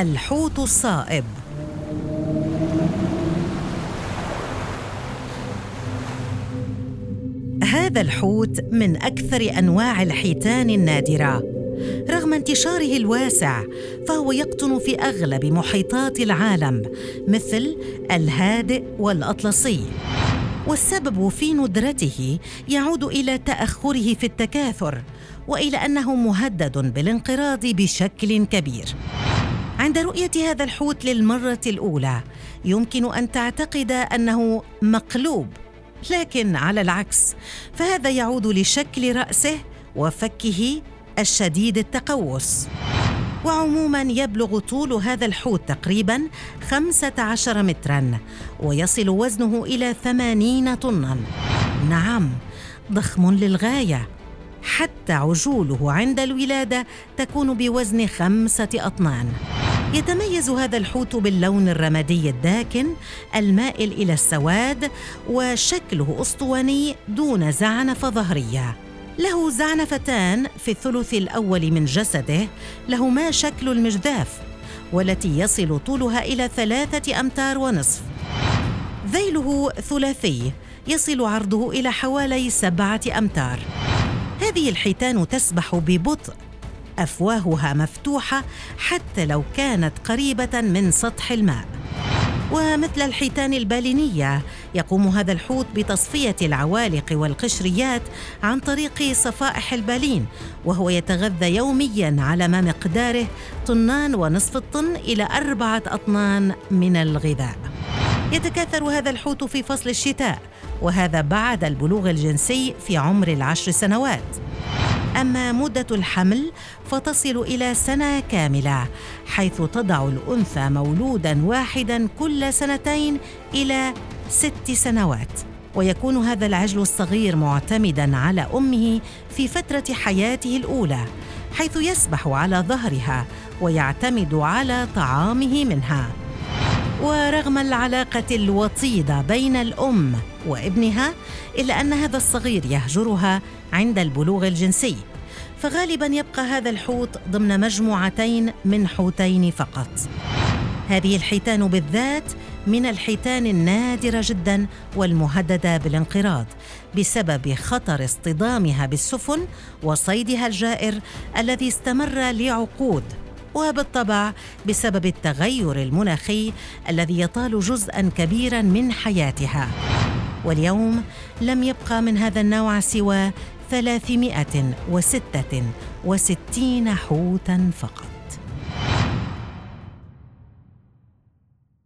الحوت الصائب. هذا الحوت من أكثر أنواع الحيتان النادرة. رغم انتشاره الواسع فهو يقطن في أغلب محيطات العالم مثل الهادئ والأطلسي. والسبب في ندرته يعود إلى تأخره في التكاثر وإلى أنه مهدد بالانقراض بشكل كبير. عند رؤية هذا الحوت للمرة الأولى يمكن أن تعتقد أنه مقلوب لكن على العكس فهذا يعود لشكل رأسه وفكه الشديد التقوس. وعموما يبلغ طول هذا الحوت تقريبا 15 مترا ويصل وزنه إلى 80 طنا. نعم ضخم للغاية. حتى عجوله عند الولادة تكون بوزن خمسة أطنان. يتميز هذا الحوت باللون الرمادي الداكن المائل إلى السواد وشكله أسطواني دون زعنفة ظهرية. له زعنفتان في الثلث الأول من جسده لهما شكل المجداف والتي يصل طولها إلى ثلاثة أمتار ونصف. ذيله ثلاثي يصل عرضه إلى حوالي سبعة أمتار. هذه الحيتان تسبح ببطء أفواهها مفتوحة حتى لو كانت قريبة من سطح الماء. ومثل الحيتان البالينية يقوم هذا الحوت بتصفية العوالق والقشريات عن طريق صفائح البالين وهو يتغذى يوميا على ما مقداره طنان ونصف الطن إلى أربعة أطنان من الغذاء. يتكاثر هذا الحوت في فصل الشتاء وهذا بعد البلوغ الجنسي في عمر العشر سنوات. أما مدة الحمل فتصل إلى سنة كاملة حيث تضع الأنثى مولودا واحدا كل سنتين إلى ست سنوات. ويكون هذا العجل الصغير معتمدا على أمه في فترة حياته الأولى حيث يسبح على ظهرها ويعتمد على طعامه منها. ورغم العلاقة الوطيدة بين الأم وابنها إلا أن هذا الصغير يهجرها عند البلوغ الجنسي. فغالبا يبقى هذا الحوت ضمن مجموعتين من حوتين فقط. هذه الحيتان بالذات من الحيتان النادرة جدا والمهددة بالانقراض بسبب خطر اصطدامها بالسفن وصيدها الجائر الذي استمر لعقود وبالطبع بسبب التغير المناخي الذي يطال جزءا كبيرا من حياتها. واليوم لم يبقى من هذا النوع سوى ثلاثمائة وستة وستين حوتا فقط.